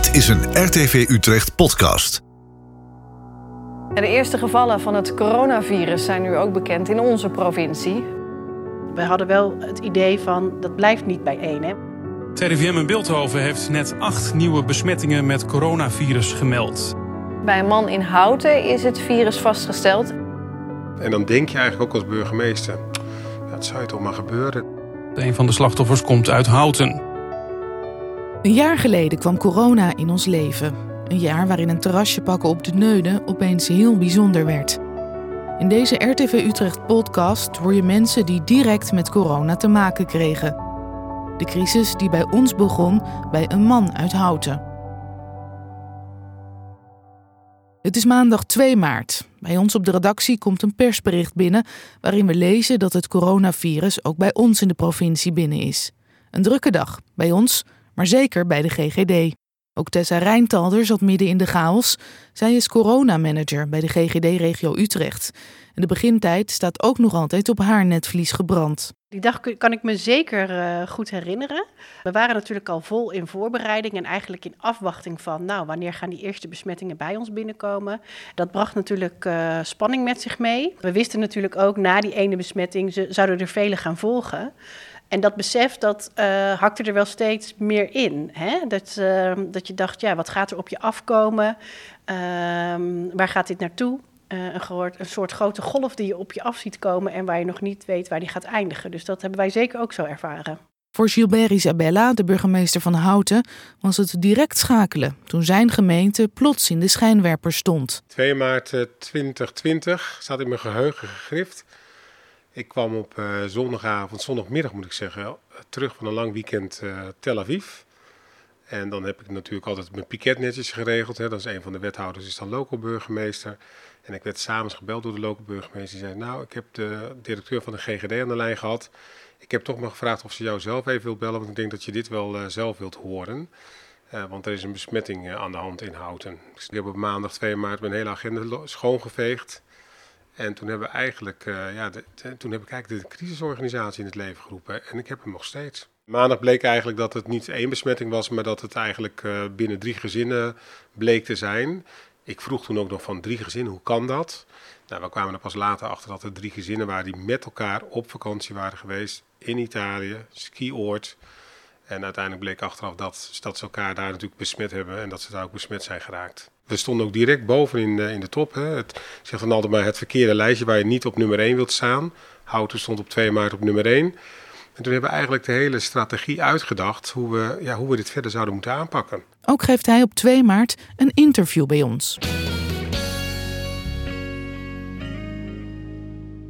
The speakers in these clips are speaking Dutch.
Dit is een RTV Utrecht podcast. De eerste gevallen van het coronavirus zijn nu ook bekend in onze provincie. We hadden wel het idee van dat blijft niet bij één. Hè? Het RIVM in Beeldhoven heeft net acht nieuwe besmettingen met coronavirus gemeld. Bij een man in Houten is het virus vastgesteld. En dan denk je eigenlijk ook als burgemeester, dat zou je toch maar gebeuren. Een van de slachtoffers komt uit Houten. Een jaar geleden kwam corona in ons leven. Een jaar waarin een terrasje pakken op de Neude opeens heel bijzonder werd. In deze RTV Utrecht podcast hoor je mensen die direct met corona te maken kregen. De crisis die bij ons begon bij een man uit Houten. Het is maandag 2 maart. Bij ons op de redactie komt een persbericht binnen waarin we lezen dat het coronavirus ook bij ons in de provincie binnen is. Een drukke dag bij ons, maar zeker bij de GGD. Ook Tessa Rijntalder zat midden in de chaos. Zij is coronamanager bij de GGD-regio Utrecht. De begintijd staat ook nog altijd op haar netvlies gebrand. Die dag kan ik me zeker uh, goed herinneren. We waren natuurlijk al vol in voorbereiding en eigenlijk in afwachting van, nou, wanneer gaan die eerste besmettingen bij ons binnenkomen? Dat bracht natuurlijk uh, spanning met zich mee. We wisten natuurlijk ook na die ene besmetting zouden er vele gaan volgen. En dat besef, dat uh, hakte er wel steeds meer in. Hè? Dat, uh, dat je dacht, ja, wat gaat er op je afkomen? Uh, waar gaat dit naartoe? Uh, een, gehoord, een soort grote golf die je op je af ziet komen en waar je nog niet weet waar die gaat eindigen. Dus dat hebben wij zeker ook zo ervaren. Voor Gilbert Isabella, de burgemeester van Houten, was het direct schakelen toen zijn gemeente plots in de schijnwerper stond. 2 maart 2020 staat in mijn geheugen gegrift. Ik kwam op uh, zondagavond, zondagmiddag moet ik zeggen, terug van een lang weekend uh, Tel Aviv. En dan heb ik natuurlijk altijd mijn piket netjes geregeld. Hè. Dat is een van de wethouders, is dan local burgemeester. En ik werd s'avonds gebeld door de local burgemeester. Die zei, nou, ik heb de directeur van de GGD aan de lijn gehad. Ik heb toch maar gevraagd of ze jou zelf even wil bellen, want ik denk dat je dit wel uh, zelf wilt horen. Want er is een besmetting aan de hand in Houten. Dus ik heb op maandag 2 maart mijn hele agenda schoongeveegd. En toen hebben we eigenlijk, uh, ja, toen heb ik eigenlijk de crisisorganisatie in het leven geroepen. En ik heb hem nog steeds. Maandag bleek eigenlijk dat het niet één besmetting was, maar dat het eigenlijk uh, binnen drie gezinnen bleek te zijn. Ik vroeg toen ook nog van drie gezinnen, hoe kan dat? Nou, we kwamen er pas later achter dat er drie gezinnen waren die met elkaar op vakantie waren geweest in Italië, skioord. En uiteindelijk bleek achteraf dat, dat ze elkaar daar natuurlijk besmet hebben en dat ze daar ook besmet zijn geraakt. We stonden ook direct boven in de, in de top. Hè. Het zegt dan altijd het verkeerde lijstje waar je niet op nummer 1 wilt staan. Houten stond op 2 maart op nummer 1. En toen hebben we eigenlijk de hele strategie uitgedacht hoe we, ja, hoe we dit verder zouden moeten aanpakken. Ook geeft hij op 2 maart een interview bij ons.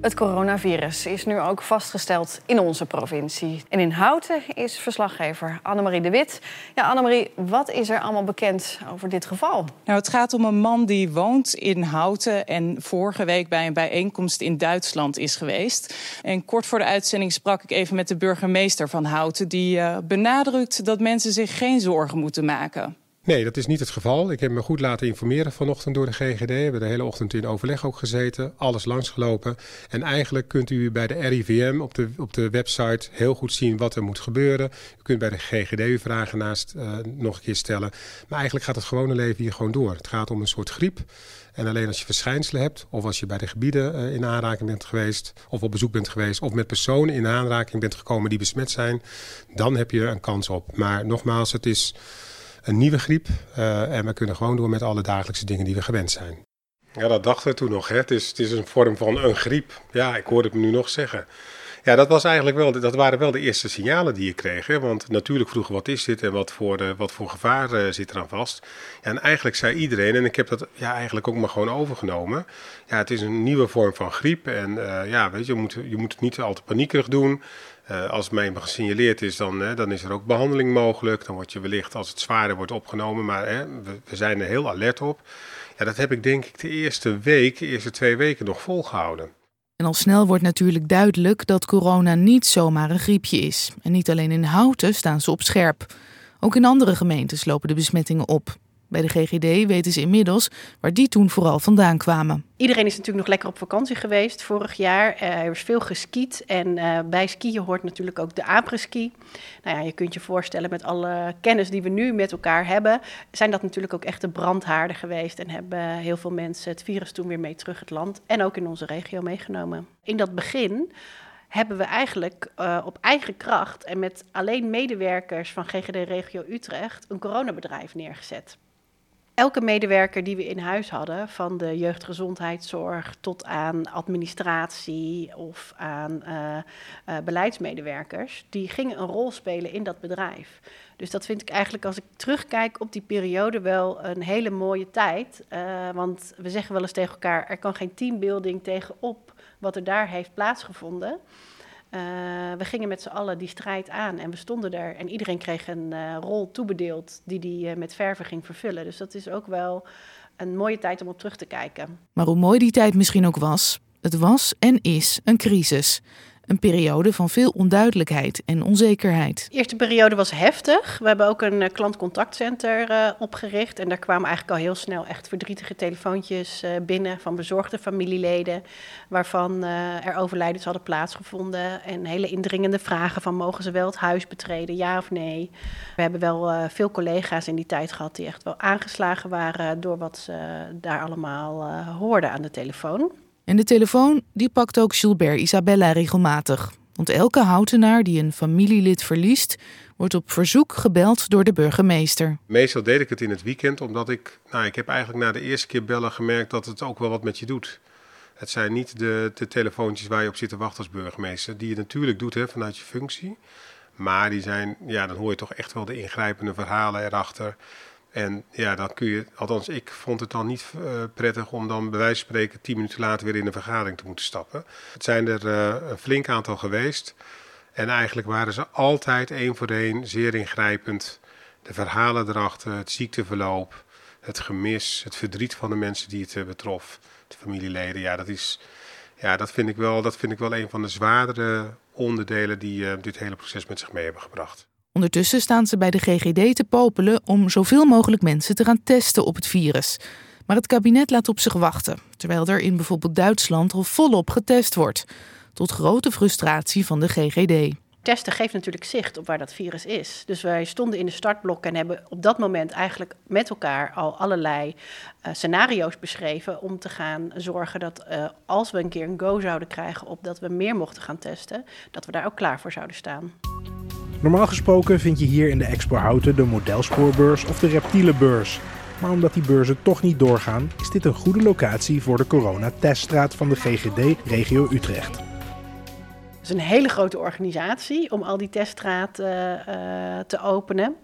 Het coronavirus is nu ook vastgesteld in onze provincie. En in Houten is verslaggever Annemarie de Wit. Ja, Annemarie, wat is er allemaal bekend over dit geval? Nou, het gaat om een man die woont in Houten en vorige week bij een bijeenkomst in Duitsland is geweest. En kort voor de uitzending sprak ik even met de burgemeester van Houten, die uh, benadrukt dat mensen zich geen zorgen moeten maken. Nee, dat is niet het geval. Ik heb me goed laten informeren vanochtend door de GGD. We hebben de hele ochtend in overleg ook gezeten, alles langsgelopen. En eigenlijk kunt u bij de RIVM op de, op de website heel goed zien wat er moet gebeuren. U kunt bij de GGD uw vragen naast uh, nog een keer stellen. Maar eigenlijk gaat het gewone leven hier gewoon door. Het gaat om een soort griep. En alleen als je verschijnselen hebt, of als je bij de gebieden uh, in aanraking bent geweest, of op bezoek bent geweest, of met personen in aanraking bent gekomen die besmet zijn, dan heb je een kans op. Maar nogmaals, het is een nieuwe griep. Uh, en we kunnen gewoon door met alle dagelijkse dingen die we gewend zijn. Ja, dat dachten we toen nog. Hè. Het, is, het is een vorm van een griep. Ja, ik hoorde het nu nog zeggen. Ja, dat, was eigenlijk wel, dat waren wel de eerste signalen die je kreeg. Want natuurlijk vroegen wat is dit en wat voor, uh, wat voor gevaar uh, zit eraan vast. Ja, en eigenlijk zei iedereen, en ik heb dat ja, eigenlijk ook maar gewoon overgenomen. Ja, het is een nieuwe vorm van griep. En ja, weet je, je moet, je moet het niet al te paniekerig doen. Uh, als mij gesignaleerd is, dan, hè, dan is er ook behandeling mogelijk. Dan word je wellicht, als het zwaarder wordt opgenomen, maar we, we, zijn er heel alert op. Ja, dat heb ik denk ik de eerste week, de eerste twee weken nog volgehouden. En al snel wordt natuurlijk duidelijk dat corona niet zomaar een griepje is. En niet alleen in Houten staan ze op scherp. Ook in andere gemeentes lopen de besmettingen op. Bij de GGD weten ze inmiddels waar die toen vooral vandaan kwamen. Iedereen is natuurlijk nog lekker op vakantie geweest vorig jaar. Uh, er is veel geskiet en uh, bij skiën hoort natuurlijk ook de après-ski. Nou ja, je kunt je voorstellen met alle kennis die we nu met elkaar hebben, zijn dat natuurlijk ook echte brandhaarden geweest en hebben heel veel mensen het virus toen weer mee terug het land en ook in onze regio meegenomen. In dat begin hebben we eigenlijk uh, op eigen kracht en met alleen medewerkers van GGD Regio Utrecht een coronabedrijf neergezet. Elke medewerker die we in huis hadden, van de jeugdgezondheidszorg tot aan administratie of aan uh, uh, beleidsmedewerkers, die gingen een rol spelen in dat bedrijf. Dus dat vind ik eigenlijk, als ik terugkijk op die periode, wel een hele mooie tijd. Uh, want we zeggen wel eens tegen elkaar: er kan geen teambuilding tegenop wat er daar heeft plaatsgevonden. Uh, we gingen met z'n allen die strijd aan en we stonden er en iedereen kreeg een uh, rol toebedeeld die die uh, met verven ging vervullen. Dus dat is ook wel een mooie tijd om op terug te kijken. Maar hoe mooi die tijd misschien ook was, het was en is een crisis. Een periode van veel onduidelijkheid en onzekerheid. De eerste periode was heftig. We hebben ook een uh, klantcontactcenter uh, opgericht. En daar kwamen eigenlijk al heel snel echt verdrietige telefoontjes uh, binnen van bezorgde familieleden. Waarvan er overlijdens hadden plaatsgevonden. En hele indringende vragen van mogen ze wel het huis betreden, ja of nee. We hebben wel veel collega's in die tijd gehad die echt wel aangeslagen waren door wat ze daar allemaal hoorden aan de telefoon. En de telefoon die pakt ook Gilbert Isabella regelmatig. Want elke houtenaar die een familielid verliest, wordt op verzoek gebeld door de burgemeester. Meestal deed ik het in het weekend, omdat ik, nou, ik heb eigenlijk na de eerste keer bellen gemerkt dat het ook wel wat met je doet. Het zijn niet de, de telefoontjes waar je op zit te wachten als burgemeester, die je natuurlijk doet hè, vanuit je functie. Maar die zijn, ja, dan hoor je toch echt wel de ingrijpende verhalen erachter. En ja, dan kun je, althans ik vond het dan niet uh, prettig om dan bij wijze van spreken tien minuten later weer in een vergadering te moeten stappen. Het zijn er uh, een flink aantal geweest. En eigenlijk waren ze altijd één voor één zeer ingrijpend. De verhalen erachter, het ziekteverloop, het gemis, het verdriet van de mensen die het uh, betrof, de familieleden. Ja, dat, is, ja dat, vind ik wel, dat vind ik wel een van de zwaardere onderdelen die dit hele proces met zich mee hebben gebracht. Ondertussen staan ze bij de GGD te popelen om zoveel mogelijk mensen te gaan testen op het virus. Maar het kabinet laat op zich wachten, terwijl er in bijvoorbeeld Duitsland al volop getest wordt. Tot grote frustratie van de GGD. Testen geeft natuurlijk zicht op waar dat virus is. Dus wij stonden in de startblokken en hebben op dat moment eigenlijk met elkaar al allerlei uh, scenario's beschreven om te gaan zorgen dat uh, als we een keer een go zouden krijgen op dat we meer mochten gaan testen, dat we daar ook klaar voor zouden staan. Normaal gesproken vind je hier in de Expo Houten de modelspoorbeurs of de reptielenbeurs. Maar omdat die beurzen toch niet doorgaan, is dit een goede locatie voor de coronateststraat van de GGD Regio Utrecht. Het is een hele grote organisatie om al die teststraat uh, uh, te openen.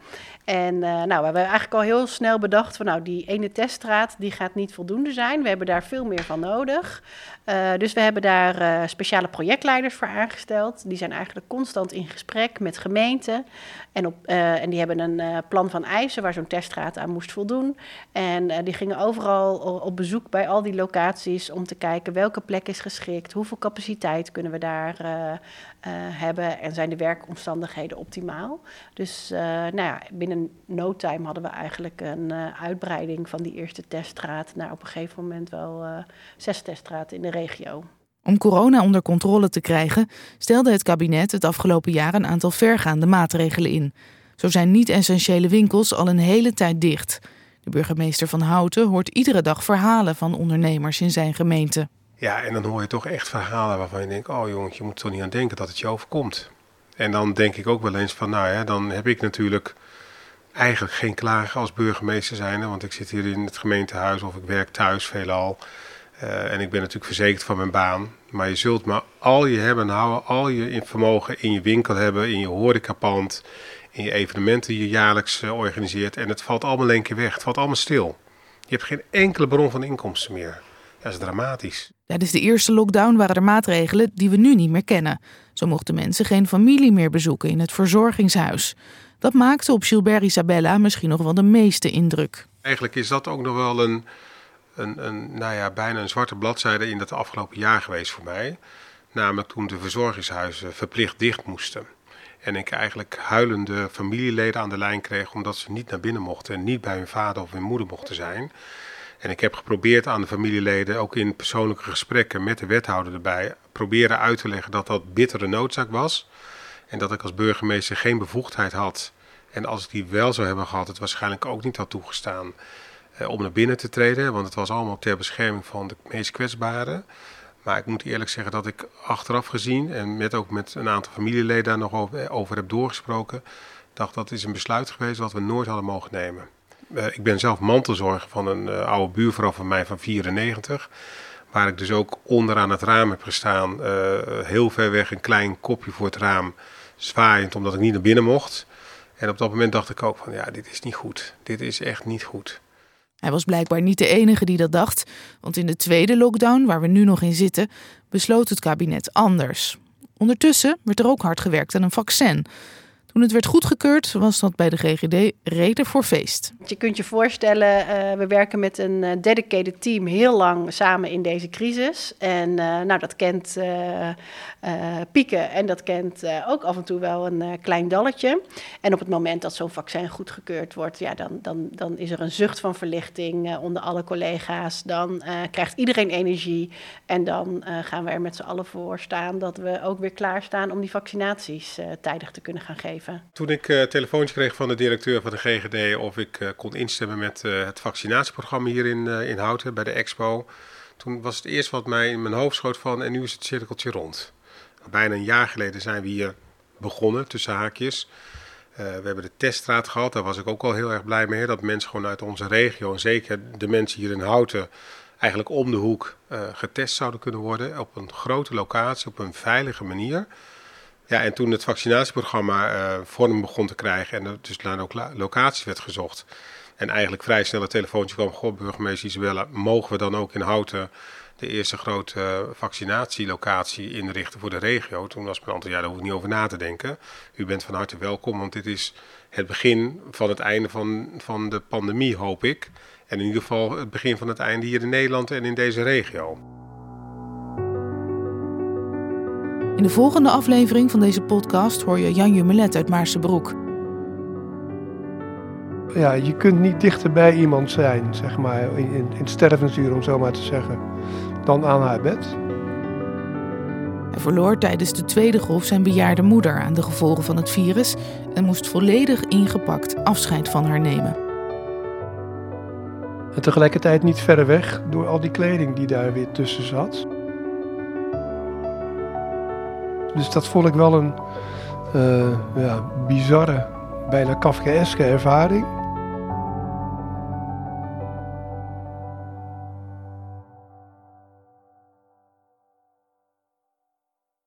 En uh, nou, we hebben eigenlijk al heel snel bedacht van nou, die ene teststraat die gaat niet voldoende zijn. We hebben daar veel meer van nodig. Uh, dus we hebben daar uh, speciale projectleiders voor aangesteld. Die zijn eigenlijk constant in gesprek met gemeenten. En, op, en die hebben een plan van eisen waar zo'n teststraat aan moest voldoen. En die gingen overal op bezoek bij al die locaties om te kijken welke plek is geschikt. Hoeveel capaciteit kunnen we daar hebben en zijn de werkomstandigheden optimaal. Dus nou ja, binnen no time hadden we eigenlijk een uh, uitbreiding van die eerste teststraat naar op een gegeven moment wel uh, zes teststraten in de regio. Om corona onder controle te krijgen, stelde het kabinet het afgelopen jaar een aantal vergaande maatregelen in. Zo zijn niet-essentiële winkels al een hele tijd dicht. De burgemeester van Houten hoort iedere dag verhalen van ondernemers in zijn gemeente. Ja, en dan hoor je toch echt verhalen waarvan je denkt: oh jongens, je moet er niet aan denken dat het je overkomt. En dan denk ik ook wel eens van: nou ja, dan heb ik natuurlijk eigenlijk geen klagen als burgemeester zijn. Want ik zit hier in het gemeentehuis of ik werk thuis veelal. Uh, en ik ben natuurlijk verzekerd van mijn baan. Maar je zult maar al je hebben houden, al je vermogen in je winkel hebben, in je horecapand, in je evenementen die je jaarlijks uh, organiseert. En het valt allemaal een keer weg. Het valt allemaal stil. Je hebt geen enkele bron van inkomsten meer. Dat is dramatisch. Tijdens de eerste lockdown waren er maatregelen die we nu niet meer kennen. Zo mochten mensen geen familie meer bezoeken in het verzorgingshuis. Dat maakte op Gilbert Isabella misschien nog wel de meeste indruk. Eigenlijk is dat ook nog wel een, een, een, nou ja, bijna een zwarte bladzijde in het afgelopen jaar geweest voor mij. Namelijk toen de verzorgingshuizen verplicht dicht moesten. En ik eigenlijk huilende familieleden aan de lijn kreeg omdat ze niet naar binnen mochten en niet bij hun vader of hun moeder mochten zijn. En ik heb geprobeerd aan de familieleden, ook in persoonlijke gesprekken met de wethouder erbij, proberen uit te leggen dat dat bittere noodzaak was. En dat ik als burgemeester geen bevoegdheid had. En als ik die wel zou hebben gehad, het waarschijnlijk ook niet had toegestaan eh, om naar binnen te treden. Want het was allemaal ter bescherming van de meest kwetsbaren. Maar ik moet eerlijk zeggen dat ik achteraf gezien en met ook met een aantal familieleden daar nog over, over heb doorgesproken, dacht dat is een besluit geweest wat we nooit hadden mogen nemen. Uh, ik ben zelf mantelzorger van een uh, oude buurvrouw van mij van 94. Waar ik dus ook onderaan het raam heb gestaan. Uh, heel ver weg een klein kopje voor het raam. Zwaaiend omdat ik niet naar binnen mocht. En op dat moment dacht ik ook van ja, dit is niet goed. Dit is echt niet goed. Hij was blijkbaar niet de enige die dat dacht, want in de tweede lockdown, waar we nu nog in zitten, besloot het kabinet anders. Ondertussen werd er ook hard gewerkt aan een vaccin. Toen het werd goedgekeurd, was dat bij de GGD reden voor feest. Je kunt je voorstellen, uh, we werken met een uh, dedicated team heel lang samen in deze crisis. En uh, nou, dat kent pieken en dat kent ook af en toe wel een klein dalletje. En op het moment dat zo'n vaccin goedgekeurd wordt, ja, dan, dan, dan is er een zucht van verlichting onder alle collega's. Dan krijgt iedereen energie en dan gaan we er met z'n allen voor staan dat we ook weer klaarstaan om die vaccinaties tijdig te kunnen gaan geven. Toen ik uh, telefoontje kreeg van de directeur van de GGD of ik uh, kon instemmen met uh, het vaccinatieprogramma hier in, in Houten bij de expo, toen was het eerst wat mij in mijn hoofd schoot van en nu is het cirkeltje rond. Bijna een jaar geleden zijn we hier begonnen, tussen haakjes. we hebben de teststraat gehad, daar was ik ook al heel erg blij mee. Dat mensen gewoon uit onze regio, en zeker de mensen hier in Houten, eigenlijk om de hoek getest zouden kunnen worden. Op een grote locatie, op een veilige manier. Ja, en toen het vaccinatieprogramma uh, vorm begon te krijgen en er dus naar ook locaties werd gezocht. En eigenlijk vrij snel het telefoontje kwam, goh, burgemeester Isabella, mogen we dan ook in Houten de eerste grote vaccinatielocatie inrichten voor de regio? Toen was mijn antwoord, ja, daar hoef ik niet over na te denken. U bent van harte welkom, want dit is het begin van het einde van, van de pandemie, hoop ik. En in ieder geval het begin van het einde hier in Nederland en in deze regio. In de volgende aflevering van deze podcast hoor je Jan Jumelet uit Maarsebroek. Ja, je kunt niet dichter bij iemand zijn, zeg maar, in, in het stervensuur om zo maar te zeggen, dan aan haar bed. Hij verloor tijdens de tweede golf zijn bejaarde moeder aan de gevolgen van het virus en moest volledig ingepakt afscheid van haar nemen. En tegelijkertijd niet verder weg door al die kleding die daar weer tussen zat. Dus dat vond ik wel een uh, ja, bizarre, bijna Kafkaeske ervaring.